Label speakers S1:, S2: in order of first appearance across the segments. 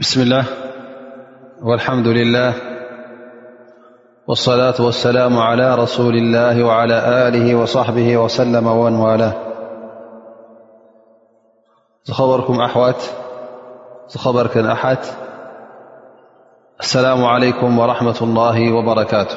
S1: بسم الله والحمد لله والصلاة والسلام على رسول الله وعلى آله وصحبه وسلم ومنوالاه خبركم أحوت خبركم أحت السلام عليكم ورحمة الله وبركاته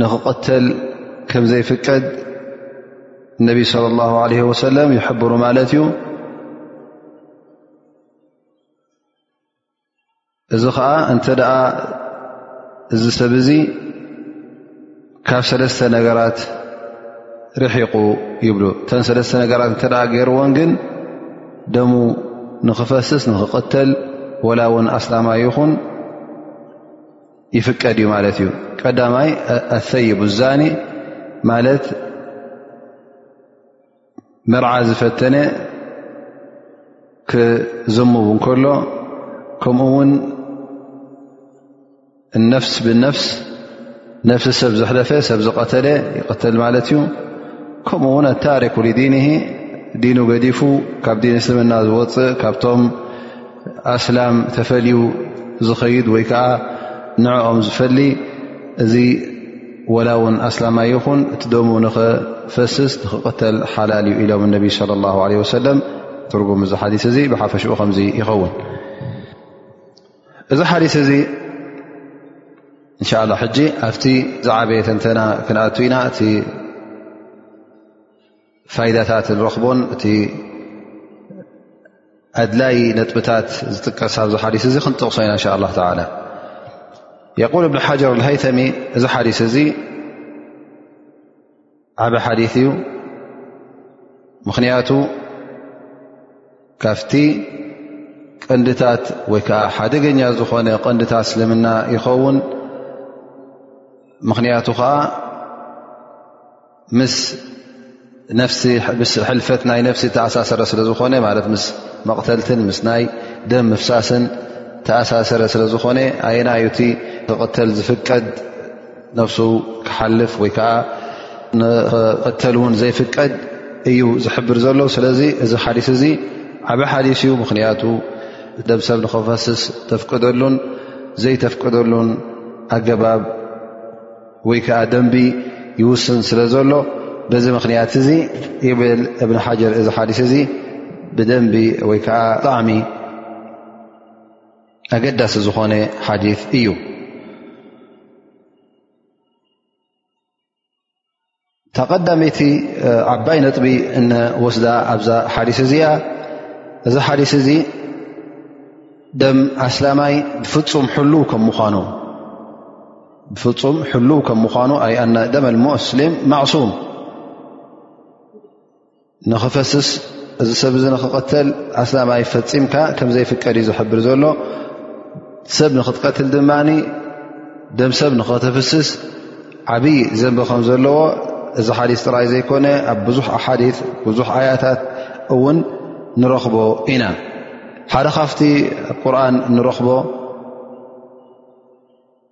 S1: ንክቐተል ከም ዘይፍቀድ እነቢ ስለ ላሁ ለ ወሰለም ይሕብሩ ማለት እዩ እዚ ከዓ እንተ ደኣ እዚ ሰብ እዚ ካብ ሰለስተ ነገራት ርሒቑ ይብሉ እተን ሰለስተ ነገራት እንተ ገይርዎን ግን ደሙ ንኽፈስስ ንኽቐተል ወላ እውን ኣስላማ ይኹን ይፍቀድ እዩ ማለት እዩ ቀዳማይ ኣሰይቡ ዛኒ ማለት መርዓ ዝፈተነ ክዝሙብ እንከሎ ከምኡ ውን ነፍስ ብነፍስ ነፍሲ ሰብ ዘሕለፈ ሰብ ዝቀተለ ይቀተል ማለት እዩ ከምኡ ውን ኣታሪክ ዲን ዲኑ ገዲፉ ካብ ዲን እስልምና ዝወፅእ ካብቶም ኣስላም ተፈልዩ ዝኸይድ ወይ ከዓ ንዕኦም ዝፈሊ እዚ ወላ ውን ኣስላማ ይኹን እቲ ደሙ ንኽፈስስ ንኽቕተል ሓላል እዩ ኢሎም ነቢ ለ ላ ለ ወሰለም ትርጉም እዚ ሓዲስ እዚ ብሓፈሽኡ ከምዚ ይኸውን እዚ ሓዲስ እዚ እንሻ ላ ሕጂ ኣብቲ ዝዓበየ ተንተና ክንኣቱ ኢና እቲ ፋይዳታት ንረኽቦን እቲ ኣድላይ ነጥብታት ዝጥቀስ ኣብዚ ሓዲስ እዚ ክንጠቕሶ ኢና እንሻ ላ ተላ የቁል እብኒ ሓጀር ልሃይተሚ እዚ ሓዲስ እዚ ዓበ ሓዲ እዩ ምኽንያቱ ካፍቲ ቀንድታት ወይ ከዓ ሓደገኛ ዝኾነ ቀንድታት እስልምና ይኸውን ምኽንያቱ ከዓ ምስ ሕልፈት ናይ ነፍሲ ተኣሳሰረ ስለ ዝኾነ ማለት ምስ መቕተልትን ምስ ናይ ደም ምፍሳስን ተኣሳሰረ ስለ ዝኾነ ኣየናይ እቲ ክቕተል ዝፍቀድ ነፍሱ ክሓልፍ ወይ ከዓ ንክቕተል እውን ዘይፍቀድ እዩ ዝሕብር ዘሎ ስለዚ እዚ ሓዲስ እዚ ዓብ ሓዲስ እዩ ምኽንያቱ ደም ሰብ ንክፈስስ ተፍቅደሉን ዘይተፍቅደሉን ኣገባብ ወይ ከዓ ደንቢ ይውስን ስለ ዘሎ በዚ ምኽንያት እዚ ይብል እብን ሓጀር እዚ ሓዲስ እዚ ብደንቢ ወይ ከዓ ጣዕሚ ኣገዳሲ ዝኾነ ሓዲ እዩ እታ ቀዳመይቲ ዓባይ ነጥቢ እንወስዳ ኣብዛ ሓዲስ እዚኣ እዚ ሓዲስ እዚ ደም ኣስላማይ ብፍፁም ሕልው ከም ምኳኑ ብፍፁም ሕልው ከም ምኳኑ ኣይ ኣነ ደም ኣልሞስሊም ማዕሱም ንኽፈስስ እዚ ሰብ እዚ ንኽቐተል ኣስላማይ ፈፂምካ ከምዘይፍቀድ እዩ ዝሕብር ዘሎ ሰብ ንኽትቀትል ድማ ደም ሰብ ንኸተፍስስ ዓብይ ዘንቢ ከም ዘለዎ እዚ ሓዲስ ጥራይ ዘይኮነ ኣብ ብዙሕ ኣሓዲ ብዙሕ ኣያታት እውን ንረኽቦ ኢና ሓደ ካፍቲ ቁርን ንረኽቦ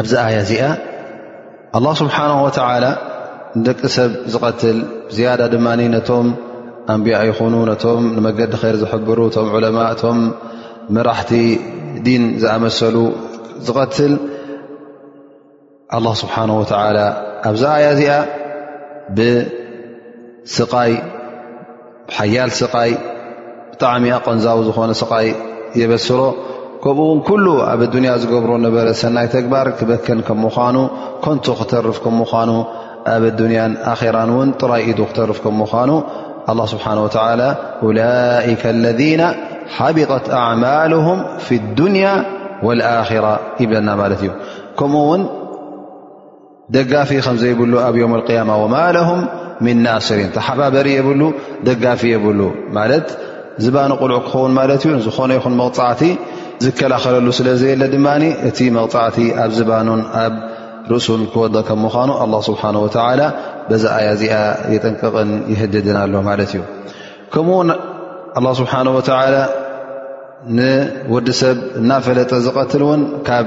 S1: ኣብዚ ኣያ እዚኣ ኣላ ስብሓን ወተላ ንደቂ ሰብ ዝቐትል ብዝያዳ ድማ ነቶም ኣንቢያ ይኹኑ ነቶም ንመገዲ ኸይር ዝሕብሩ እቶም ዑለማ እቶም መራሕቲ ዲን ዝኣመሰሉ ዝቐትል ኣላ ስብሓን ወተላ ኣብዚ ኣያ እዚኣ ብስቓይ ሓያል ስቓይ ብጣዕሚ ኣቐንዛዊ ዝኾነ ስቓይ የበስሮ ከምኡ ውን ኩሉ ኣብ ኣዱንያ ዝገብሮ ነበረ ሰናይ ተግባር ክበክን ከም ምዃኑ ኮንቱ ክተርፍ ከም ምዃኑ ኣብ ኣዱንያን ኣኼራን እውን ጥራይ ኢዱ ክተርፍ ከም ምዃኑ ኣላ ስብሓን ወተላ ኡላይከ ለذና ሓቢጠት ኣዕማልሁም ፊ ዱንያ ወልኣራ ይብለና ማለት እዩ ከምኡ ውን ደጋፊ ከም ዘይብሉ ኣብ ዮም ቅያማ ወማ ለሁም ምን ናስሪን ተሓባበሪ የብሉ ደጋፊ የብሉ ማለት ዝባኒ ቁልዑ ክኸውን ማለት እዩ ንዝኾነ ይኹን መቕፃዕቲ ዝከላኸለሉ ስለ ዘየለ ድማ እቲ መቕፃዕቲ ኣብ ዝባኑን ኣብ ርእሱን ክወደ ከም ምዃኑ ኣላ ስብሓን ወተላ በዛ ኣያ እዚኣ የጠንቅቕን ይህድድን ኣሎ ማለት እዩ ከምኡውን ኣላ ስብሓን ወተላ ንወዲ ሰብ እናፈለጠ ዝቐትል እውን ካብ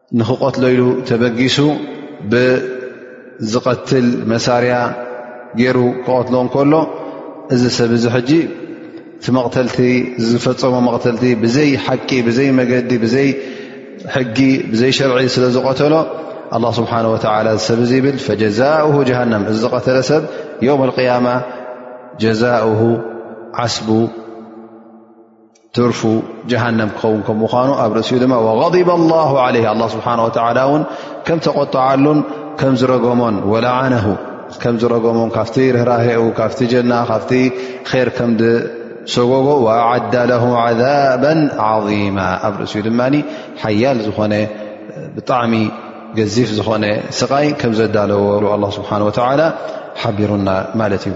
S1: ንክቐትሎ ኢሉ ተበጊሱ ብዝቐትል መሳርያ ገይሩ ክቐትሎ እንከሎ እዚ ሰብ እዚ ሕጂ እቲ መቕተልቲ ዝፈፀሞ መቕተልቲ ብዘይ ሓቂ ብዘይ መገዲ ብዘይ ሕጊ ብዘይ ሸርዒ ስለ ዝቐተሎ ኣላ ስብሓን ወተላ ዝሰብ እዚ ይብል ፈጀዛእሁ ጀሃንም እዚ ዝቐተለ ሰብ ዮም ኣልቅያማ ጀዛእሁ ዓስቡ ትርፉ ጀሃነም ክኸውን ከም ምዃኑ ኣብ ርእሲኡ ድማ ወغضብ ላه ለይ ኣላ ስብሓን ወላ እውን ከም ተቆጣዓሉን ከም ዝረገሞን ወላዓነሁ ከም ዝረገሞን ካብቲ ርህራሄኡ ካብቲ ጀና ካብቲ ር ከም ዝሰጎጎ ዓዳ ለ ዓዛባ ዓظማ ኣብ ርእሲኡ ድማ ሓያል ዝኾነ ብጣዕሚ ገዚፍ ዝኾነ ስቓይ ከም ዘዳለዎ ስብሓ ወላ ሓቢሩና ማለት እዩ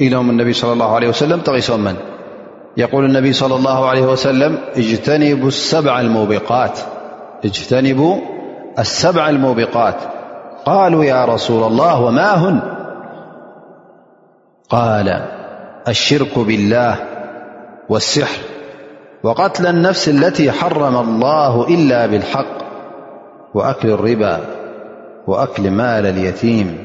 S1: لوم النبي صلى الله عليه وسلم تغيس من يقول النبي صلى الله عليه وسلم اجتنبو السبع الموبقات قالوا يا رسول الله وما هن قال الشرك بالله والسحر وقتل النفس التي حرم الله إلا بالحق وأكل الربا وأكل مال اليتيم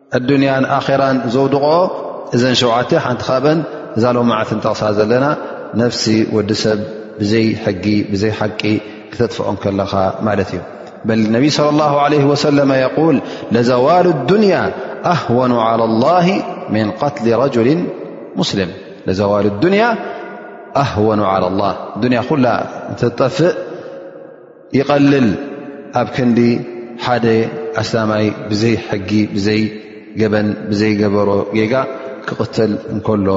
S1: ኣዱንያን ኣራን ዘውድቆ እዘን ሸውዓተ ሓንቲ ካብን እዛ ሎ መዓት ንጠቕሳ ዘለና ነፍሲ ወዲ ሰብ ብዘይ ሕጊ ብዘይ ሓቂ ክተጥፍዖን ከለኻ ማለት እዩ በል ነቢ صለ ላ ለ ወሰለ የል ለዘዋል ዱንያ ኣህወኑ ላ ላه ምን ትሊ ረጅል ሙስልም ለዘዋል ዱንያ ኣህወኑ ላ ዱንያ ኩላ እተጠፍእ ይቐልል ኣብ ክንዲ ሓደ ኣስላማይ ብዘይ ሕጊ ብዘይ ገበን ብዘይ ገበሮ ጌጋ ክቕተል እንከሎ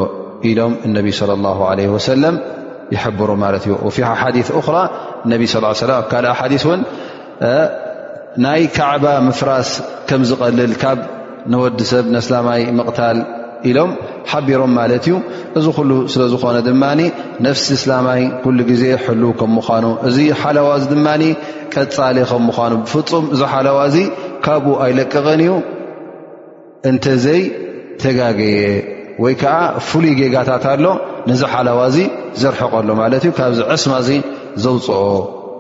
S1: ኢሎም እነቢ ለ ላ ለ ወሰለም ይሕብሩ ማለት እዩ ፊ ሓዲ ራ እነቢ ስ ሰለ ኣብ ካልኣ ሓዲ እውን ናይ ካዕባ ምፍራስ ከምዝቐልል ንወዲ ሰብ ነስላማይ ምቕታል ኢሎም ሓቢሮም ማለት እዩ እዚ ኩሉ ስለ ዝኾነ ድማ ነፍሲ እስላማይ ኩሉ ግዜ ሕል ከም ምዃኑ እዚ ሓለዋ እዚ ድማ ቀፃሊ ከም ምዃኑ ብፍፁም እዚ ሓለዋ እዚ ካብኡ ኣይለቅቕን እዩ እንተዘይ ተጋገየ ወይ ከዓ ፍሉይ ጌጋታት ኣሎ ነዚ ሓለዋ እዚ ዘርሕቀሎ ማለት እዩ ካብዚ ዕስማ እዚ ዘውፅኦ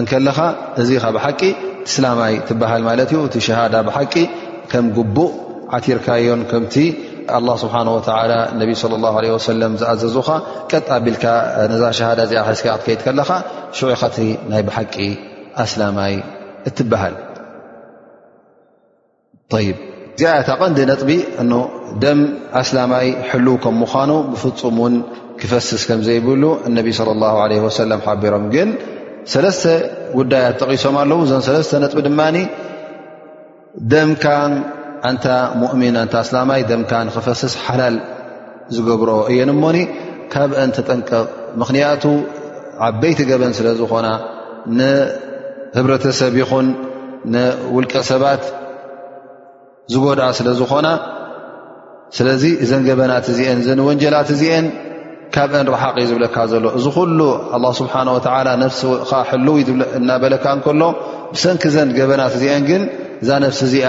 S1: እንከለኻ እዚ ኻ ብሓቂ እስላማይ ትበሃል ማለት እዩ እቲ ሸሃዳ ብሓቂ ከም ግቡእ ዓቲርካዮን ከምቲ ኣላ ስብሓን ወላ ነቢ ለ ላ ለ ወሰለም ዝኣዘዙኻ ቀጥ ኣቢልካ ነዛ ሸሃዳ እዚኣ ሕዝካ ክትከይድ ከለኻ ሽዑ ኸቲ ናይ ብሓቂ ኣስላማይ እትበሃል እዚኣ እታ ቐንዲ ነጥቢ እኖ ደም ኣስላማይ ሕልው ከም ምዃኑ ብፍፁም ውን ክፈስስ ከም ዘይብሉ እነቢ ለ ላ ለ ወሰለም ሓቢሮም ግን ሰለስተ ጉዳያት ጠቒሶም ኣለዉ እዘን ሰለስተ ነጥቢ ድማ ደምካ ኣንታ ሙእሚን ኣንታ ኣስላማይ ደምካ ንክፈስስ ሓላል ዝገብሮ እየን እሞኒ ካብአን ተጠንቀቕ ምኽንያቱ ዓበይቲ ገበን ስለ ዝኾና ንህብረተሰብ ይኹን ንውልቀ ሰባት ዝጎድኣ ስለ ዝኾና ስለዚ እዘን ገበናት እዚአን እዘን ወንጀላት እዚአን ካብአን ረሓቂ ዝብለካ ዘሎ እዚ ኩሉ ኣላ ስብሓን ወተላ ነፍስኻ ሕልው እናበለካ እንከሎ ብሰንኪ ዘን ገበናት እዚአን ግን እዛ ነፍሲ እዚኣ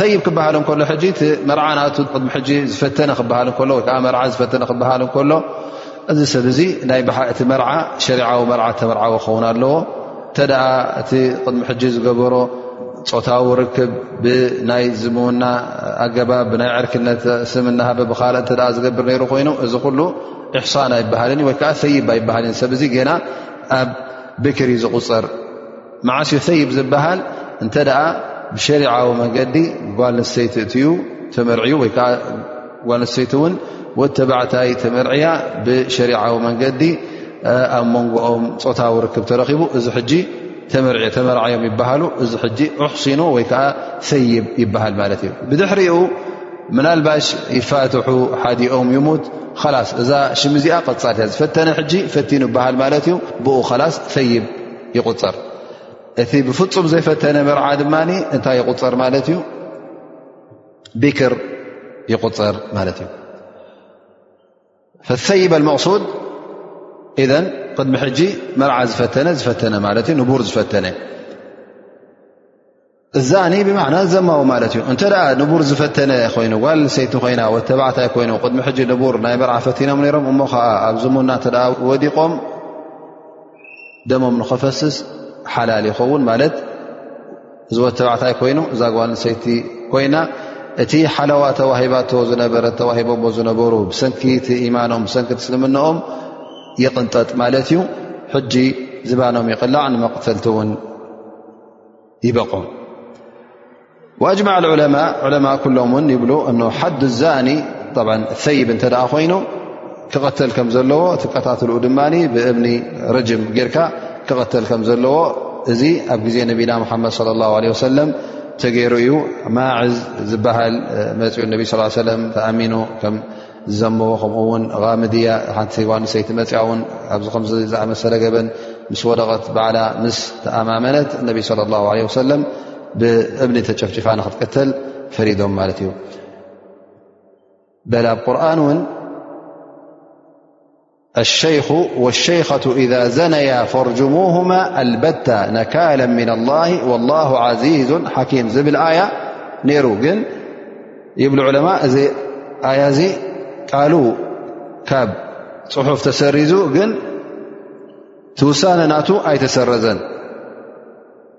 S1: ሰይብ ክበሃል እከሎ ሕጂ እቲ መርዓ ና ቅድሚ ሕጂ ዝፈተነ ክበሃል እከሎ ወይዓ መርዓ ዝፈተነ ክበሃል እከሎ እዚ ሰብ እዚ ናይ እቲ መርዓ ሸሪዓዊ መርዓ ተመርዓዊ ክኸውን ኣለዎ እንተ እቲ ቅድሚ ሕጂ ዝገበሮ ፆታዊ ርክብ ብናይ ዝምውና ኣገባብ ብናይ ዕርክነት ስም እናሃበ ብካልእ እተ ዝገብር ነይሩ ኮይኑ እዚ ኩሉ እሕሳን ኣይበሃልን ወይከዓ ሰይብ ኣይበሃልን ሰብ እዚ ገና ኣብ ብክሪ ዝቁፅር መዓስ ዩ ሰይብ ዝበሃል እንተ ደኣ ብሸሪዓዊ መንገዲ ጓል ንሰይቲ እትዩ ተመርዕዩ ወይ ከዓ ጓል ንሰይቲ እውን ወ ተባዕታይ ተመርዕያ ብሸሪዓዊ መንገዲ ኣብ መንጎኦም ፆታዊ ርክብ ተረኪቡ እዚ ሕጂ ተመርዓዮም ይበሃሉ እዚ ሕጂ ኣሕሲኑ ወይ ከዓ ሰይብ ይበሃል ማለት እዩ ብድሕሪኡ ምናልባሽ ይፋትሑ ሓዲኦም ይሙት ላስ እዛ ሽም እዚኣ ቀፃል እያ ዝፈተነ ሕጂ ፈቲኑ ይበሃል ማለት እዩ ብኡ ላስ ሰይብ ይቁፀር እቲ ብፍፁም ዘይፈተነ መርዓ ድማ እንታይ ይቁፀር ማለት እዩ ቢክር ይቁፀር ማለት እዩ ፈሰይበ መቕሱድ እዘን ቅድሚ ሕጂ መርዓ ዝፈተነ ዝፈተነ ማለት እዩ ንቡር ዝፈተነ እዛኒ ብማዕና ዘማዊ ማለት እዩ እንተ ንቡር ዝፈተነ ኮይኑ ጓል ሰይቲ ኮይና ወተባዕታይ ኮይኑ ቅድሚ ሕጂ ንቡር ናይ መርዓ ፈቲኖም ነሮም እሞ ከዓ ኣብ ዝሙና እተ ወዲቖም ደሞም ንኸፈስስ ሓላል ይኸውን ማለት እዚ ወተባዕታይ ኮይኑ እዛ ጓል ሰይቲ ኮይና እቲ ሓለዋ ተዋሂባቶ ዝነበረ ተዋሂቦዎ ዝነበሩ ብሰንኪ ቲ ኢማኖም ብሰንኪ ትስልምናኦም ይቕንጠጥ ማለት እዩ ሕጂ ዝባኖም ይቕላዕ ንመቕተልቲ እውን ይበቑ ኣጅማዕ ዑለማ ዑለማ ኩሎም እውን ይብሉ እ ሓዱ ዛኒ ሰይብ እንተ ኮይኑ ክቐተል ከም ዘለዎ እቲ ቀታትልኡ ድማ ብእብኒ ረጅም ጌርካ ክቐተል ከም ዘለዎ እዚ ኣብ ግዜ ነቢና ሓመድ ለ ላ ለ ወሰለም ተገይሩ እዩ ማዕዝ ዝበሃል መፅኡ ነቢ ስ ሰለም ተኣሚኑ ዝዘመዎ ከምኡ ውን ቃምድያ ሓንቲ ዋንሰይቲ መፅያ ውን ኣብዚ ከምዚ ዝኣመሰለ ገበን ምስ ወደቐት በዓላ ምስ ተኣማመነት እነቢ ለ ላ ለ ወሰለም ብእምኒ ተጨፍጭፋ ንክትቀተል ፈሪዶም ማለት እዩ በል ኣብ ቁርን ውን الشيخ والشيخة إذا زنيا فارجموهما البت نكالا من الله والله عزيز حكيم بال ي ر بل علماء ي ل حف تسر ن تسان نت أي تسرزن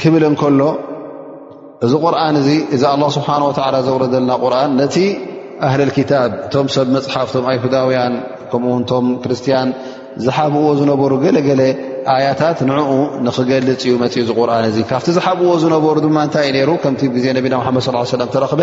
S1: ክብል እንከሎ እዚ ቁርን እዚ እዚ ኣላ ስብሓን ወላ ዘውረደልና ቁርን ነቲ ኣህለል ክታብ እቶም ሰብ መፅሓፍ ቶም ኣይሁዳውያን ከምኡውን ቶም ክርስትያን ዝሓብእዎ ዝነበሩ ገለገለ ኣያታት ንዕኡ ንክገልፅ እዩ መፅኡ እዚ ቁርን እዚ ካብቲ ዝሓብእዎ ዝነበሩ ድማ እንታይ እዩ ነይሩ ከምቲ ግዜ ነቢና ሓመድ ስ ሰለም ተረክበ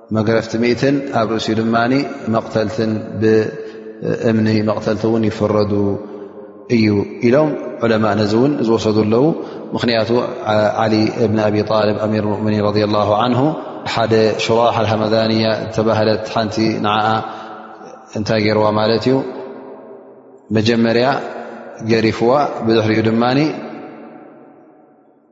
S1: መግረፍቲ ሚትን ኣብ ርእሲ ድማ መቕተልትን ብእምኒ መቕተልቲ እውን ይፍረዱ እዩ ኢሎም ዑለማ ነዚ እውን ዝወሰዱ ኣለዉ ምኽንያቱ ዓሊ እብኒ ኣብ ጣልብ ኣሚር ሙእምኒን ረ ላ ን ሓደ ሽራሕ ኣልሃመዳንያ እተባህለት ሓንቲ ንዓኣ እንታይ ገይርዋ ማለት እዩ መጀመርያ ገሪፍዋ ብድሕሪኡ ድማ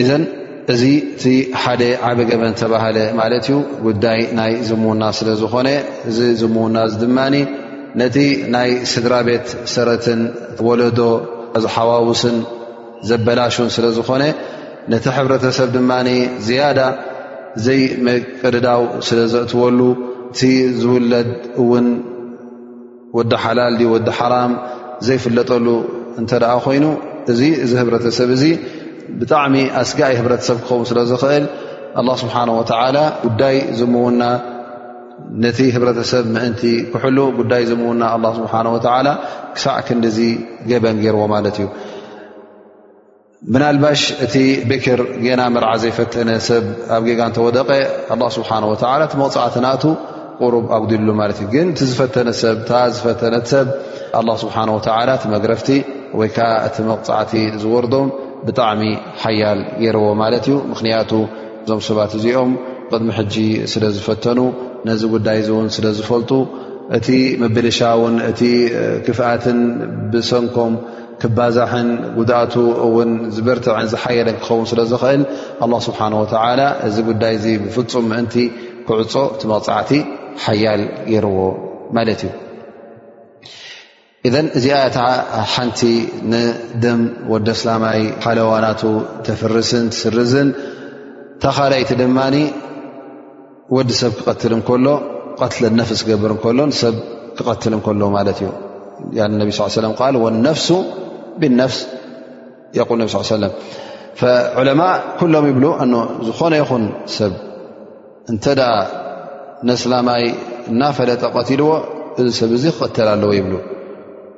S1: እዘን እዚ እቲ ሓደ ዓበ ገበን ዝተባሃለ ማለት እዩ ጉዳይ ናይ ዝምውና ስለ ዝኾነ እዚ ዝምውና እዚ ድማ ነቲ ናይ ስድራ ቤት ሰረትን ወለዶ ዝሓዋውስን ዘበላሹን ስለ ዝኾነ ነቲ ሕብረተሰብ ድማ ዝያዳ ዘይመቅድዳው ስለ ዘእትወሉ እቲ ዝውለድ እውን ወዲ ሓላል ድ ወዲ ሓራም ዘይፍለጠሉ እንተ ደኣ ኮይኑ እዚ እዚ ህብረተሰብ እዚ ብጣዕሚ ኣስጋኢ ህብረተሰብ ክኸውን ስለ ዝኽእል ኣላ ስብሓን ወተዓላ ጉዳይ ዝምውና ነቲ ህብረተሰብ ምእንቲ ክሕሉ ጉዳይ ዝምውና ኣላ ስብሓን ወተዓላ ክሳዕ ክንዲዚ ገበን ገይርዎ ማለት እዩ ምናልባሽ እቲ ቤክር ጌና መርዓ ዘይፈተነ ሰብ ኣብ ጌጋ እንተወደቀ ኣላ ስብሓን ወተላ እቲ መቕፃዕቲ ናእቱ ቁሩብ ኣጉዲሉ ማለት እዩ ግን እቲ ዝፈተነ ሰብ እታ ዝፈተነት ሰብ ኣላ ስብሓን ወተላ እቲ መግረፍቲ ወይ ከዓ እቲ መቕፃዕቲ ዝወርዶም ብጣዕሚ ሓያል ገይረዎ ማለት እዩ ምኽንያቱ እዞም ሰባት እዚኦም ቅድሚ ሕጂ ስለ ዝፈተኑ ነዚ ጉዳይ እዚ እውን ስለ ዝፈልጡ እቲ ምብልሻውን እቲ ክፍኣትን ብሰንኮም ክባዛሕን ጉድኣቱ እውን ዝበርትዐን ዝሓየለን ክኸውን ስለ ዝኽእል ኣላ ስብሓን ወተላ እዚ ጉዳይ እዚ ብፍፁም ምእንቲ ክዕፆ እቲ መቕፃዕቲ ሓያል ገይርዎ ማለት እዩ እዘን እዚኣ እታ ሓንቲ ንደም ወደ ስላማይ ሓለዋናቱ ተፍርስን ትስርዝን ተኻላይቲ ድማ ወዲ ሰብ ክቐትል እንከሎ ቀትለ ነፍስ ገብር እንከሎን ሰብ ክቐትል እንከሎ ማለት እዩ ነቢ ስ ሰለ ቃል ወነፍሱ ብነፍስ የቁል ነቢ ስ ሰለም ዑለማ ኩሎም ይብሉ እ ዝኾነ ይኹን ሰብ እንተ ነስላማይ እናፈለጠ ቀትልዎ እዚ ሰብ እዚ ክቐተል ኣለዎ ይብሉ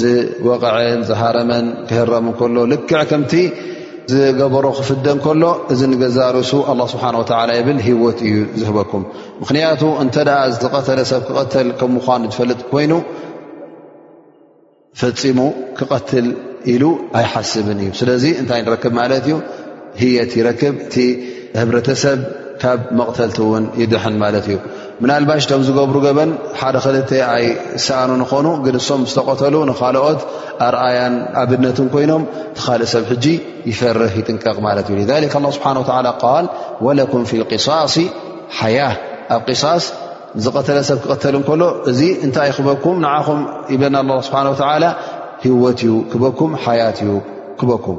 S1: ዝወቕዐን ዝሃረመን ክህረም ከሎ ልክዕ ከምቲ ዝገበሮ ክፍደን ከሎ እዚ ንገዛ ርእሱ ኣላ ስብሓን ወተላ ይብል ሂወት እዩ ዝህበኩም ምኽንያቱ እንተ ዝተቐተለ ሰብ ክቐተል ከም ምኳኑ ዝፈልጥ ኮይኑ ፈፂሙ ክቐትል ኢሉ ኣይሓስብን እዩ ስለዚ እንታይ ንረክብ ማለት እዩ ህየት ይረክብ እቲ ህብረተሰብ ካብ መቕተልቲ እውን ይድሕን ማለት እዩ ምናልባሽ እቶም ዝገብሩ ገበን ሓደ ክልተ ኣይ ሰኣኑ ንኾኑ ግን እሶም ዝተቐተሉ ንካልኦት ኣርኣያን ኣብነትን ኮይኖም ተካልእ ሰብ ሕጂ ይፈርህ ይጥንቀቕ ማለት እዩ ሊክ ኣ ስብሓን ላ ቃል ወለኩም ፊ ቅሳስ ሓያ ኣብ ቅሳስ ዝቐተለ ሰብ ክቐተል እንከሎ እዚ እንታይ ክበኩም ንዓኹም ይበና ስብሓን ላ ህወት እዩ ክበኩም ሓያት እዩ ክበኩም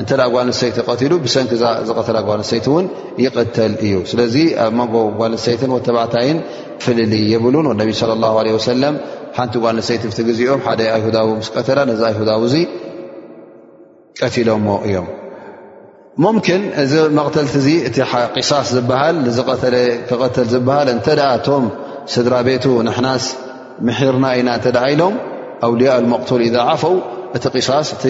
S1: እንተ ጓልሰይቲ ቀትሉ ብሰንኪ ዝቐተላ ጓልሰይቲ እውን ይቐተል እዩ ስለዚ ኣብ መንጎ ጓልሰይትን ወተባዕታይን ፍልል የብሉን ነቢ ለ ላ ለ ወሰለም ሓንቲ ጓልሰይቲ ብትግዜኦም ሓደ ኣይሁዳዊ ምስ ቀተላ ነዚ ኣይሁዳዊ እዙ ቀትሎሞ እዮም ሙምኪን እዚ መቕተልቲ እዚ እቲ ቂሳስ ዝበሃል ንዝቐተለ ክቐተል ዝበሃል እንተ እቶም ስድራ ቤቱ ንሕናስ ምሒርና ኢና እተ ኢሎም ኣውልያ መቕቱል ኢዛ ዓፈው እቲ ቂሳስ እቲ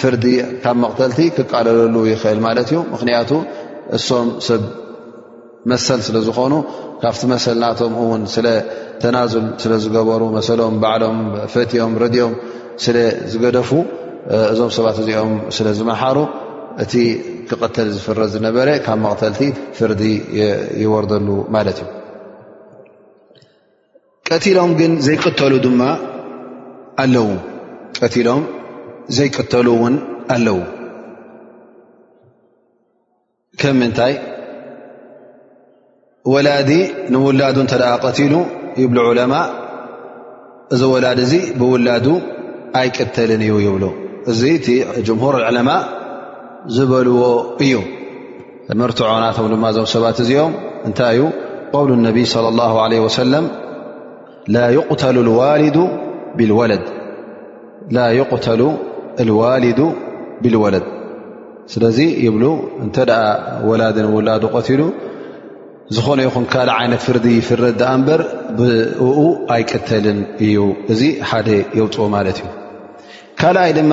S1: ፍርዲ ካብ መቕተልቲ ክቃለለሉ ይኽእል ማለት እዩ ምኽንያቱ እሶም ሰብ መሰል ስለ ዝኾኑ ካብቲ መሰል ናቶም እውን ስለ ተናዝል ስለ ዝገበሩ መሰሎም ባዕሎም ፈትዮም ረድኦም ስለ ዝገደፉ እዞም ሰባት እዚኦም ስለ ዝመሓሩ እቲ ክቐተል ዝፍረ ዝነበረ ካብ መቕተልቲ ፍርዲ ይወርደሉ ማለት እዩ ቀቲሎም ግን ዘይቅተሉ ድማ ኣለዉ ቀቲሎም ዘይቅተሉ እውን ኣለዉ ከም ምንታይ ወላዲ ንውላዱ እንተ ቀቲሉ ይብሉ ዑለማ እዚ ወላዲ እዚ ብውላዱ ኣይቅተልን እዩ ይብሉ እዚ እቲ ጅምሁር ዕለማ ዝበልዎ እዩ መርትዖ ናቶም ድማ እዞም ሰባት እዚኦም እንታይ እዩ ቃል ነቢይ صለ ላ ለ ወሰለም ላ ይቕተሉ ልዋልዱ ብልወለድ ስለዚ ይብሉ እንተ ወላድን ውላዱ ቀትሉ ዝኾነ ይኹን ካልእ ዓይነት ፍርዲ ይፍረድ ዳኣ እምበር ብእኡ ኣይቅተልን እዩ እዚ ሓደ የውፅኡ ማለት እዩ ካልኣይ ድማ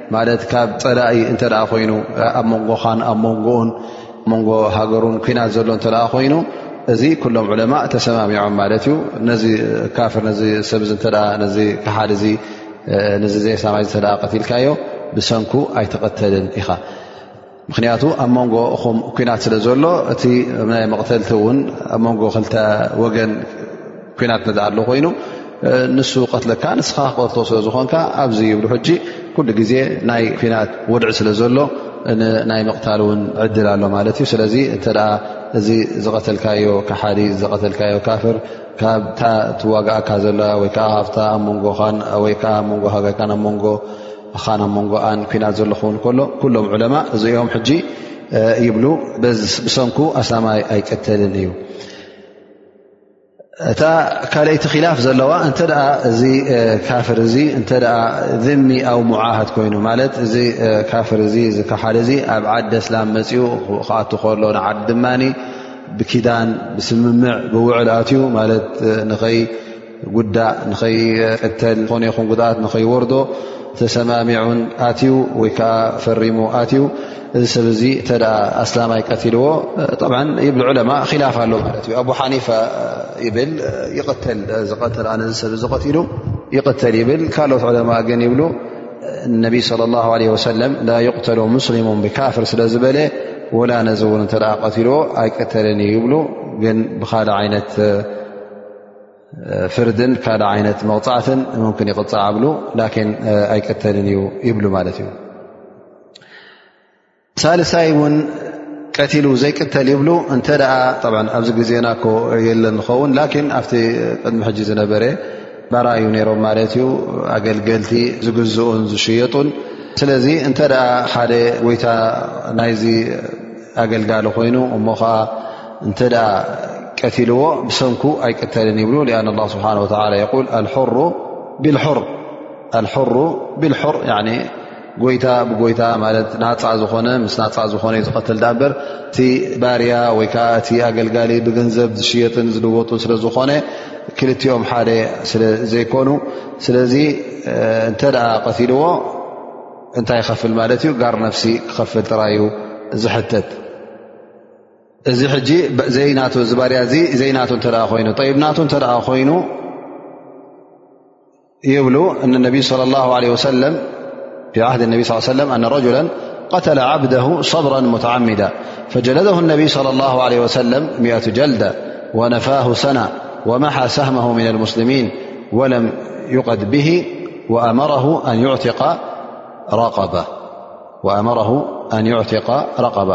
S1: ማለት ካብ ፀላኢ እንተ ኮይኑ ኣብ መንጎኻን ኣብ መንጎኡን መንጎ ሃገሩን ኩናት ዘሎ እተ ኮይኑ እዚ ኩሎም ዕለማ ተሰማሚዖም ማለት እዩ ነዚ ካፍር ነዚ ሰብ ተ ነዚ ክሓድ ዚ ነዚ ዘየሳማይ ተ ቀትልካዮ ብሰንኩ ኣይትቐተልን ኢኻ ምክንያቱ ኣብ መንጎ እኹም ኩናት ስለ ዘሎ እቲ ናይ መቕተልቲ እውን ኣብ መንጎ ክልተ ወገን ኩናት ነዚ ኣሎ ኮይኑ ንሱ ቀትለካ ንስኻ ክቐትሎ ስለ ዝኾንካ ኣብዚ ይብሉ ሕጂ ኩሉ ግዜ ናይ ኩናት ወድዒ ስለ ዘሎ ናይ ምቕታል እውን ዕድል ኣሎ ማለት እዩ ስለዚ እተ እዚ ዝቐተልካዮ ካሓዲ ዝቐተልካዮ ካፍር ካብታ ትዋግእካ ዘለ ወይከዓ ካብታ ኣብ መንጎኻን ወይከዓ ኣብ መንጎ ሃገርካን ኣብ መንጎ ምኻን ኣብ መንጎኣን ኩናት ዘሎ ክኸውን ከሎ ኩሎም ዑለማ እዚኦም ሕጂ ይብሉ ብሰንኩ ኣስላማይ ኣይቀተልን እዩ እታ ካልይቲ ኪላፍ ዘለዋ እንተ እዚ ካፍር እዚ እንተ ዝሚ ኣው ሙዓሃድ ኮይኑ ማለት እዚ ካፍር እዚ ዝከሓደ እዚ ኣብ ዓዲ ኣስላም መፅኡ ክኣት ከሎ ንዓዲ ድማ ብኪዳን ብስምምዕ ብውዕል ኣትዩ ማለት ንኸይ ጉዳእ ንኸይቀተል ኾነ ይኹን ጉድኣት ንኸይወርዶ ተሰማሚዑን ኣትዩ ወይ ከዓ ፈሪሙ ኣትዩ እዚ ሰብ እዚ እተ ኣስላማይ ቀትልዎ ብ ይብ ዑለማ ላፍ ኣሎ ማለት እዩ ኣቡ ሓኒፋ ይብል ይተል ዝቀተል ኣነ ዚ ሰብ ዝቀትሉ ይቕተል ይብል ካልኦት ዑለማ ግን ይብሉ ነቢ ለ ላ ለ ወሰለም ላ ይቕተሉ ሙስሊሙ ብካፍር ስለ ዝበለ ወላ ነዚ እውን እተ ቀትልዎ ኣይቀተልን ይብሉ ግን ብካልእ ዓይነት ፍርድን ካልእ ዓይነት መቕፃዕትን ምምክን ይቕፃዕ ኣብሉ ላኪን ኣይቀተልን እዩ ይብሉ ማለት እዩ ሳልሳይ እውን ቀትሉ ዘይቅተል ይብሉ እንተ ኣብዚ ግዜና ኮ የለን ንኸውን ላኪን ኣብቲ ቅድሚ ሕጂ ዝነበረ ባራ እዩ ነይሮም ማለት እዩ ኣገልገልቲ ዝግዝኡን ዝሽየጡን ስለዚ እንተ ሓደ ጎይታ ናይዚ ኣገልጋሊ ኮይኑ እሞ ከዓ እንተ ቀትልዎ ብሰንኩ ኣይቅተልን ይብሉ ኣ ላ ስብሓ ወ የል ኣልሑሩ ብልሑር ኣልሑሩ ብልሑር ጎይታ ብጎይታ ማለት ናፃ ዝኾነ ምስ ናፃ ዝኾነ ዩ ዝቐትል ዳኣ እምበር እቲ ባርያ ወይ ከዓ እቲ ኣገልጋሊ ብገንዘብ ዝሽየጥን ዝልወጡን ስለ ዝኾነ ክልቲኦም ሓደ ስለ ዘይኮኑ ስለዚ እንተ ደኣ ቀትልዎ እንታይ ይኸፍል ማለት እዩ ጋር ነፍሲ ክኸፍል ጥራዩ ዝሕተት زيناخييب ناتنتأخوين في عهد النبي صلى ه سلم أن رجلا قتل عبده صبرا متعمدا فجلده النبي صلى الله عليه وسلم مئة جلدة ونفاه سنة ومحى سهمه من المسلمين ولم يقد به وأمره أن يعتق ኣመረሁ ኣን ዩዕትቃ ረቀባ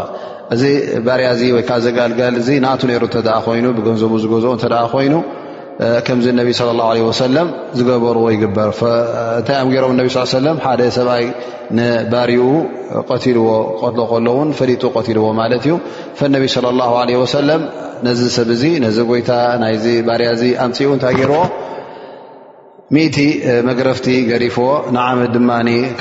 S1: እዚ ባርያ እዚ ወይከዓ ዘጋልጋል እዚ ናቱ ነይሩ እተ ኮይኑ ብገንዘቡ ዝገዝኦ እተ ኮይኑ ከምዚ ነቢ ለ ላ ለ ወሰለም ዝገበርዎ ይግበር እንታይ እዮም ገሮም ነቢ ስ ሰለም ሓደ ሰብኣይ ንባርኡ ቀትልዎ ክቀትሎ ከሎውን ፈሊጡ ቀትልዎ ማለት እዩ ፈነቢ ለ ላ ለ ወሰለም ነዚ ሰብ እዚ ነዚ ጎይታ ናይዚ ባርያ እዚ ኣምፅኡ እንታይ ገይርዎ ሚእቲ መግረፍቲ ገሪፍዎ ንዓመት ድማ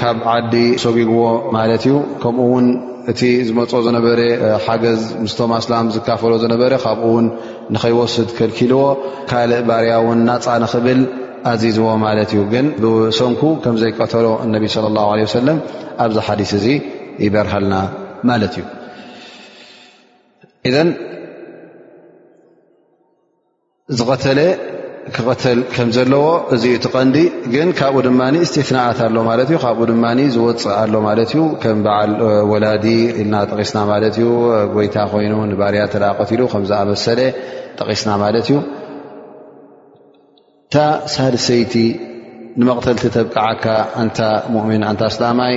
S1: ካብ ዓዲ ሰጒግዎ ማለት እዩ ከምኡ ውን እቲ ዝመፆ ዝነበረ ሓገዝ ምስቶም ኣስላም ዝካፈሎ ዝነበረ ካብኡ ውን ንኸይወስድ ከልኪልዎ ካልእ ባርያ ውን ናፃ ንኽብል ኣዚዝዎ ማለት እዩ ግን ብሰንኩ ከምዘይቀተሎ እነቢ ስለ ላ ለ ወሰለም ኣብዚ ሓዲስ እዚ ይበርሃልና ማለት እዩ ዝቐተለ ክቐተል ከም ዘለዎ እዚ እቲ ቀንዲ ግን ካብኡ ድማ እስትፍናኣት ኣሎ ማለት እዩ ካብኡ ድማ ዝወፅእ ኣሎ ማለት እዩ ከም በዓል ወላዲ ኢልና ጠቂስና ማለት እዩ ጎይታ ኮይኑ ንባርያ ተ ቀትሉ ከምዝኣመሰለ ጠቂስና ማለት እዩ እታ ሳልሰይቲ ንመቕተልቲ ተብቅዓካ ኣንታ ሙእምን ኣንታ ኣስላማይ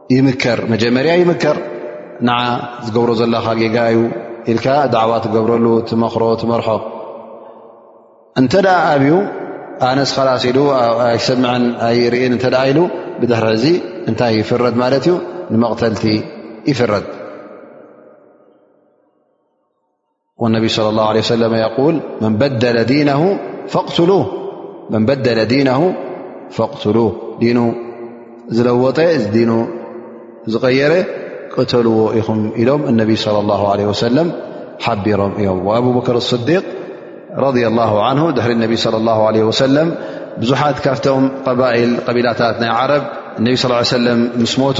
S1: ይምከር መጀመርያ ይምከር ንዓ ዝገብሮ ዘለካ ጌጋ እዩ ኢልካ ዳዕዋ ትገብረሉ ትመክሮ ትመርሖ እንተ ኣብዩ ኣነስ ኸላስ ኢሉ ኣይሰምዐን ኣይርእን እተ ኢሉ ብድሕሪ እዚ እንታይ ይፍረድ ማለት እዩ ንመቕተልቲ ይፍረድ والنبي صلى الله عليه وسلم يقول من بدل دينه فاقتلوه دن زلوط دن غير قتلዎ م إلم النبي صلى الله عليه وسلم حبرم يم وأبو بكر الصديق رضي الله عنه دحر انبي صلى الله عليه وسلم بዙحت كفتم قبائل قبلتت ني عرب انبي صلىاه عيه وسلم مس مت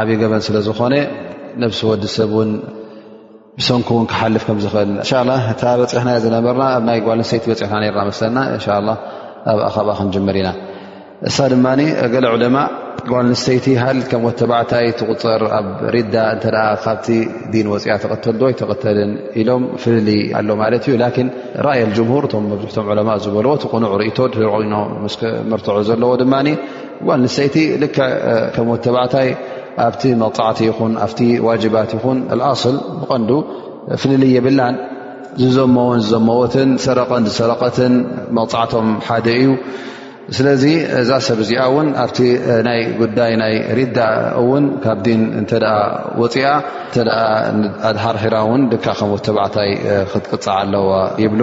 S1: ዓብዪ ገበን ስለ ዝኾነ ነብሲ ወዲ ሰብ ውን ብሰንኩ ውን ክሓልፍ ከም ዝኽእል እንሻ ላ እታ በፅሕና ዝነበርና ኣብ ናይ ጓል ንሰይቲ በፅሕና ነርና መስለና እንሻ ላ ኣብኣ ካብኣ ክንጅምር ኢና እሳ ድማ ገለ ዕለማ ጓል ንሰይቲ ሃል ከም ወተባዕታይ ትቁፅር ኣብ ሪዳ እተ ካብቲ ዲን ወፅያ ተቐተል ዶ ኣይተቐተልን ኢሎም ፍልል ኣሎ ማለት እዩ ላኪን ራእየ ጅምሁር እቶም መብዝሕቶም ዕለማ ዝበልዎ እቲ ቕኑዕ ርእቶ ድርዑ ኖ ምስ መርትዖ ዘለዎ ድማ ጓል ንሰይቲ ልክ ከም ወተባዕታይ ኣብቲ መቕፃዕቲ ይኹን ኣብቲ ዋጅባት ይኹን ኣስል ብቐንዱ ፍልልይ የብላን ዝዘመውን ዝዘመወትን ሰረቐን ዝሰረቐትን መቕፃዕቶም ሓደ እዩ ስለዚ እዛ ሰብ እዚኣ እውን ኣብቲ ናይ ጉዳይ ናይ ሪዳ እውን ካብ ዲን እንተ ወፅኣ እተ ኣድሃርሒራ እውን ድካ ከም ወተባዕታይ ክትቅፅዓ ኣለዋ ይብሉ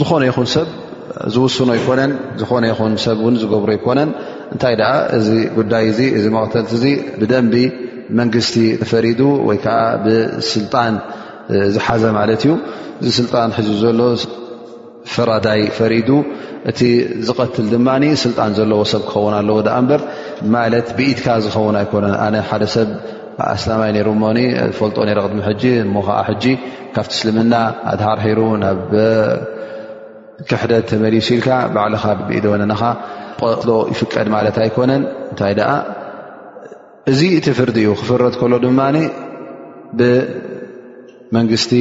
S1: ዝኾነ ይኹን ሰብ ዝውስኖ ኣይኮነን ዝኾነ ይኹን ሰብ እውን ዝገብሮ ኣይኮነን እንታይ ደኣ እዚ ጉዳይ እዚ እዚ መቕተልቲ እዚ ብደንቢ መንግስቲ ተፈሪዱ ወይ ከዓ ብስልጣን ዝሓዘ ማለት እዩ እዚ ስልጣን ሕዚ ዘሎ ፈራዳይ ፈሪዱ እቲ ዝቐትል ድማ ስልጣን ዘለዎ ሰብ ክኸውን ኣለዎ ዳኣ እምበር ማለት ብኢትካ ዝኸውን ኣይኮነን ኣነ ሓደ ሰብ ኣስላማይ ነይሩ እሞኒ ፈልጦ ነረ ቅድሚ ሕጂ እሞ ከዓ ሕጂ ካብቲ እስልምና ኣድሃርሒሩ ናብ ክሕደት ተመሊሱ ኢልካ ባዕልኻ ብኢደወነኻ ቐትሎ ይፍቀድ ማለት ኣይኮነን እንታይ ደኣ እዚ እቲ ፍርዲ እዩ ክፍረድ ከሎ ድማ ብመንግስቲ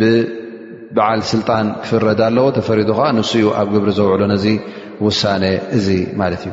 S1: ብበዓል ስልጣን ክፍረድ ኣለዎ ተፈሪዱ ከዓ ንስኡ ኣብ ግብሪ ዘውዕሎ ነዚ ውሳነ እዚ ማለት እዩ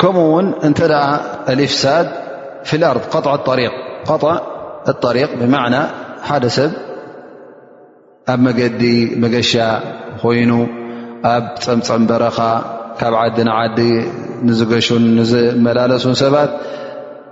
S1: ከምኡ ውን እንተ ልፍሳድ ፊ ኣርض ሪቅ ብማዕና ሓደ ሰብ ኣብ መገዲ መገሻ ኮይኑ ኣብ ፀምፀም በረኻ ካብ ዓዲ ንዓዲ ንዝገሹን ንዝመላለሱን ሰባት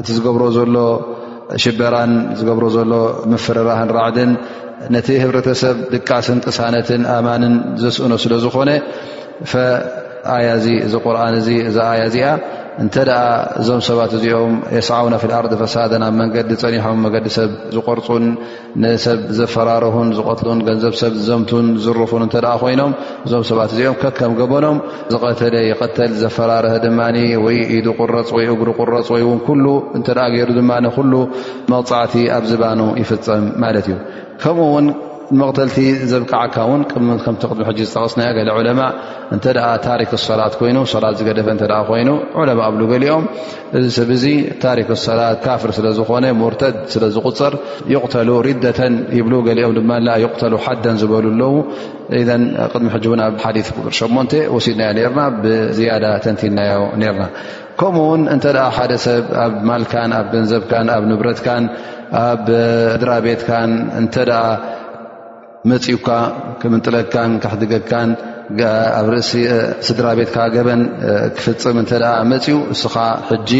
S1: እቲ ዝገብሮ ዘሎ ሽበራን ዝገብሮ ዘሎ ምፍርራህን ራዕድን ነቲ ህብረተሰብ ድቃስን ቅሳነትን ኣማንን ዘስእኖ ስለ ዝኾነ ፈኣያ እዚ እዚ ቁርን እዚ እዛ ኣያ እዚኣ እንተ ደኣ እዞም ሰባት እዚኦም የስዓውና ፊልኣርዲ ፈሳደን ኣብ መንገዲ ፀኒሖም መገዲ ሰብ ዝቆርፁን ንሰብ ዘፈራርሁን ዝቐትሉን ገንዘብ ሰብ ዝዘምቱን ዝርፉን እንተ ኮይኖም እዞም ሰባት እዚኦም ከከም ገበኖም ዝቐተለ ይቐተል ዘፈራርሀ ድማ ወይ ኢዱ ቁረፅ ወይ እግሪ ቁረፅ ወይ እውን ኩሉ እንተ ገይሩ ድማ ኩሉ መቕፃዕቲ ኣብ ዝባኑ ይፍፀም ማለት እዩ ከምኡ እውን መቕተልቲ ዘብቅዓካ እውን ከምቲ ቅድሚ ሕጂ ዝጠቐስናዮ ገለ ዑለማ እንተ ታሪክ ሰላት ኮይኑ ሰላት ዝገደፈ እተ ኮይኑ ዑለማ ኣብሉ ገሊኦም እዚ ሰብ እዚ ታሪክ ሰላት ካፍር ስለ ዝኾነ ሙርተድ ስለ ዝቁፅር ይቕተሉ ሪደተን ይብሉ ገሊኦም ድማ ይቕተሉ ሓደን ዝበሉ ኣለው ቅድሚ ሕጂ እውን ኣብ ሓዲ ቁፅር ሸሞንተ ወሲድናዮ ነርና ብዝያዳ ተንቲናዮ ነርና ከምኡ ውን እንተ ሓደ ሰብ ኣብ ማልካን ኣብ ገንዘብካን ኣብ ንብረትካን ኣብ እድራ ቤትካን እንተ መፅኡካ ክምንጥለካን ካሕድገካን ኣብ ርእሲ ስድራ ቤትካ ገበን ክፍፅም እተ መፅኡ እስኻ ሕጂ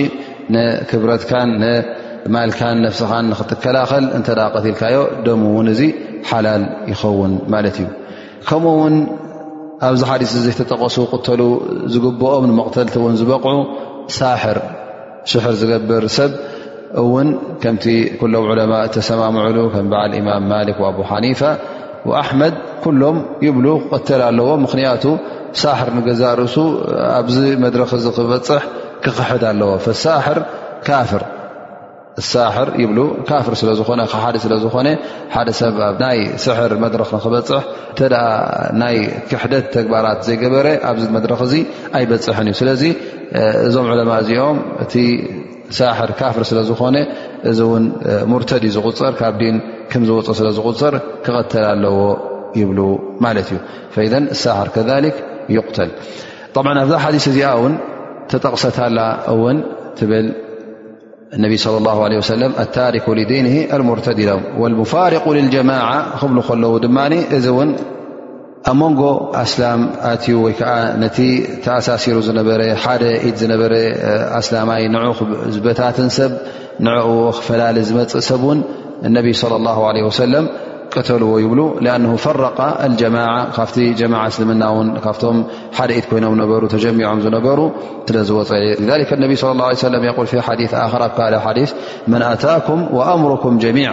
S1: ንክብረትካን ንማልካን ነፍስኻን ንክትከላኸል እተ ቀትልካዮ ደሙ እውን እዚ ሓላል ይኸውን ማለት እዩ ከምኡ ውን ኣብዚ ሓዲስ እዘተጠቐሱ ቅተሉ ዝግብኦም ንመቕተልቲ እውን ዝበቕዑ ሳሕር ሽሕር ዝገብር ሰብ እውን ከምቲ ኩሎም ዑለማ እተሰማምዕሉ ከም በዓል ኢማም ማሊክ ኣቡ ሓኒፋ ኣሕመድ ኩሎም ይብሉ ክቐተል ኣለዎ ምኽንያቱ ሳሕር ንገዛ ርእሱ ኣብዚ መድረክ እዚ ክበፅሕ ክኽሕድ ኣለዎ ፈሳሕር ካፍር ሳሕር ይብሉ ካፍር ስለ ዝኾነ ክሓዲ ስለ ዝኾነ ሓደ ሰብ ኣብ ናይ ስሕር መድረክ ንክበፅሕ እተ ናይ ክሕደት ተግባራት ዘይገበረ ኣብዚ መድረክ እዚ ኣይበፅሕን እዩ ስለዚ እዞም ዕለማእ እዚኦም እቲ ሳሕር ካፍር ስለ ዝኾነ እዚ እውን ሙርተድ እዩ ዝቁፅር ካብ ዲን ክም ዝወፅ ስለ ዝቁፅር ክቐተል ኣለዎ ይብሉ ማለት እዩ ፈኢዘን ሳሕር ከሊክ ይቕተል ብ ኣብዛ ሓዲስ እዚኣ እውን ተጠቕሰታላ እውን ትብል ነቢ صለ ላ ለ ወሰለም ኣታሪኩ ዲን ኣልሙርተድ ኢሎም ወልሙፋርቁ ልጀማዓ ክብሉ ከለዉ ድማ እዚ እውን ኣብ መንጎ ኣስላም ኣትዩ ወይ ከዓ ነቲ ተኣሳሲሩ ዝነበረ ሓደ ኢድ ዝነበረ ኣስላማይ ን ዝበታትን ሰብ ንኡ ክፈላሊ ዝመፅእ ሰብ እውን እነቢ ለ ላ ለ ወሰለም ቀተልዎ ይብሉ ኣ ፈረቃ ኣልጀማ ካብቲ ጀማ እስልምና ውን ካብቶም ሓደ ኢድ ኮይኖም ነበሩ ተጀሚዖም ዝነበሩ ስለ ዝወፀ ነቢ ለ ለ ል ሓዲ ኣራ ካል ሓዲ መን ኣታኩም ኣምርኩም ጀሚዕ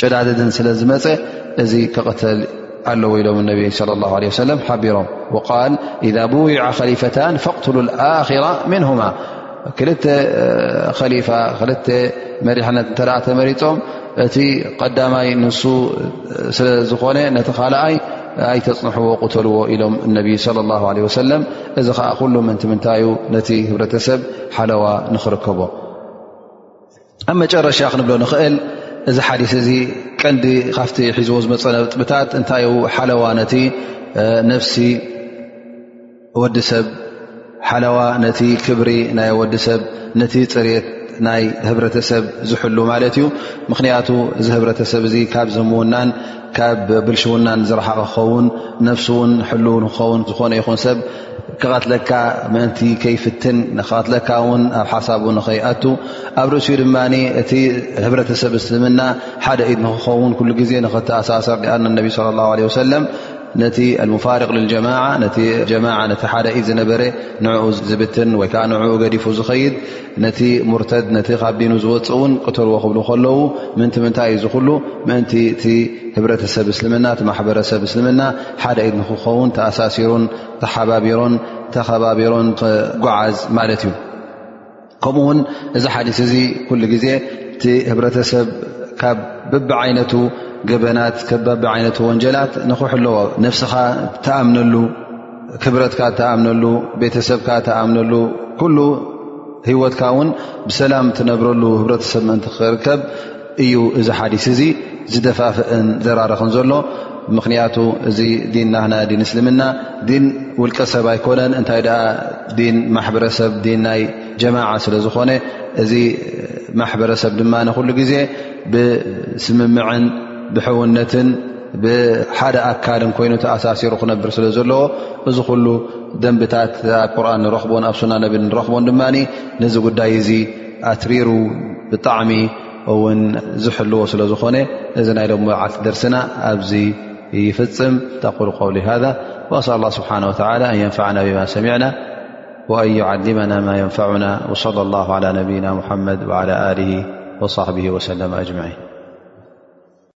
S1: ጨዳድድን ስለ ዝመፀ እዚ ክቕተል ኣለዎ ኢሎም ነቢ صለ ላ ለ ሰለም ሓቢሮም ቃል ኢዛ ብውይዓ ከሊፈታን ፈቕትሉ ኣራ ምንሁማ ክልተ ከሊፋ ክልተ መሪሕነት እተ ተመሪፆም እቲ ቀዳማይ ንሱ ስለ ዝኾነ ነቲ ካልኣይ ኣይተፅንሕዎ ቅተልዎ ኢሎም እነቢ ለ ላ ለ ወሰለም እዚ ከዓ ኩሉ ምንትምንታዩ ነቲ ህብረተሰብ ሓለዋ ንኽርከቦ ኣብ መጨረሻ ክንብሎ ንኽእል እዚ ሓዲስ እዚ ቀንዲ ካብቲ ሒዝዎ ዝመፀ ነጥብታት እንታይ ሓለዋ ነቲ ነፍሲ ወዲ ሰብ ሓለዋ ነቲ ክብሪ ናይ ወዲ ሰብ ነቲ ፅሬት ናይ ህብረተሰብ ዝሕሉ ማለት እዩ ምኽንያቱ እዚ ህብረተሰብ እዚ ካብ ዝምውናን ካብ ብልሽውናን ዝረሓቐ ክኸውን ነፍሲ እውን ሕልው ንክኸውን ዝኾነ ይኹን ሰብ ክቐትለካ ምእንቲ ከይፍትን ክቐትለካ እውን ኣብ ሓሳቡ ንኸይኣቱ ኣብ ርእሲኡ ድማ እቲ ህብረተሰብ እስልምና ሓደ ኢድ ንክኸውን ኩሉ ግዜ ንክተኣሳሰር ኣ ነቢ ለ ላ ለ ወሰለም ነቲ ኣልሙፋርቅ ልጀማዓ ነቲ ጀማዓ ነቲ ሓደ ኢድ ዝነበረ ንኡ ዝብትን ወይከዓ ንኡ ገዲፉ ዝኸይድ ነቲ ሙርተድ ነቲ ካብ ዲኑ ዝወፅእ እውን ቅተልዎ ክብሉ ከለዉ ምእንቲ ምንታይ እዩ ዝኽሉ ምእንቲ እቲ ህብረተሰብ እስልምና እቲ ማሕበረሰብ እስልምና ሓደ ኢድ ንክኸውን ተኣሳሲሩን ተሓባቢሮን ተኸባቢሮን ተጓዓዝ ማለት እዩ ከምኡ ውን እዚ ሓዲስ እዚ ኩሉ ግዜ እቲ ህብረተሰብ ካብ ብቢ ዓይነቱ ገበናት ከበቢ ዓይነቱ ወንጀላት ንክሕለዎ ነፍስኻ ተኣምነሉ ክብረትካ እተኣምነሉ ቤተሰብካ እተኣምነሉ ኩሉ ህይወትካ እውን ብሰላም እትነብረሉ ህብረተሰብ ምእንቲ ክርከብ እዩ እዚ ሓዲስ እዚ ዝደፋፍእን ዘራርኽን ዘሎ ምኽንያቱ እዚ ዲን ናህና ዲን እስልምና ዲን ውልቀ ሰብ ኣይኮነን እንታይ ደኣ ዲን ማሕበረሰብ ዲን ናይ ጀማዓ ስለ ዝኾነ እዚ ማሕበረሰብ ድማ ንኩሉ ግዜ ብስምምዕን ብሕውነትን ብሓደ ኣካል ኮይኑ ተኣሳሲሩ ክነብር ስለ ዘለዎ እዚ ኩሉ ደንብታት ኣብ ቁርን ንረኽቦን ኣብ ሱና ነቢ ንረኽቦን ድማ ነዚ ጉዳይ እዚ ኣትሪሩ ብጣዕሚ እውን ዝሕልዎ ስለ ዝኾነ እዚ ናይ ሎ መዓልቲ ደርስና ኣብዚ ይፍፅም ተቁል ቆውሊ ሃ ኣስ ላ ስብሓን ወ ኣን የንፋዕና ብማ ሰሚዕና ወኣን ዩዓሊመና ማ የንፋዑና ወለ ላ ላ ነብይና ሙሓመድ ላ ል ወሰሕቢ ወሰለም ኣጅማዒን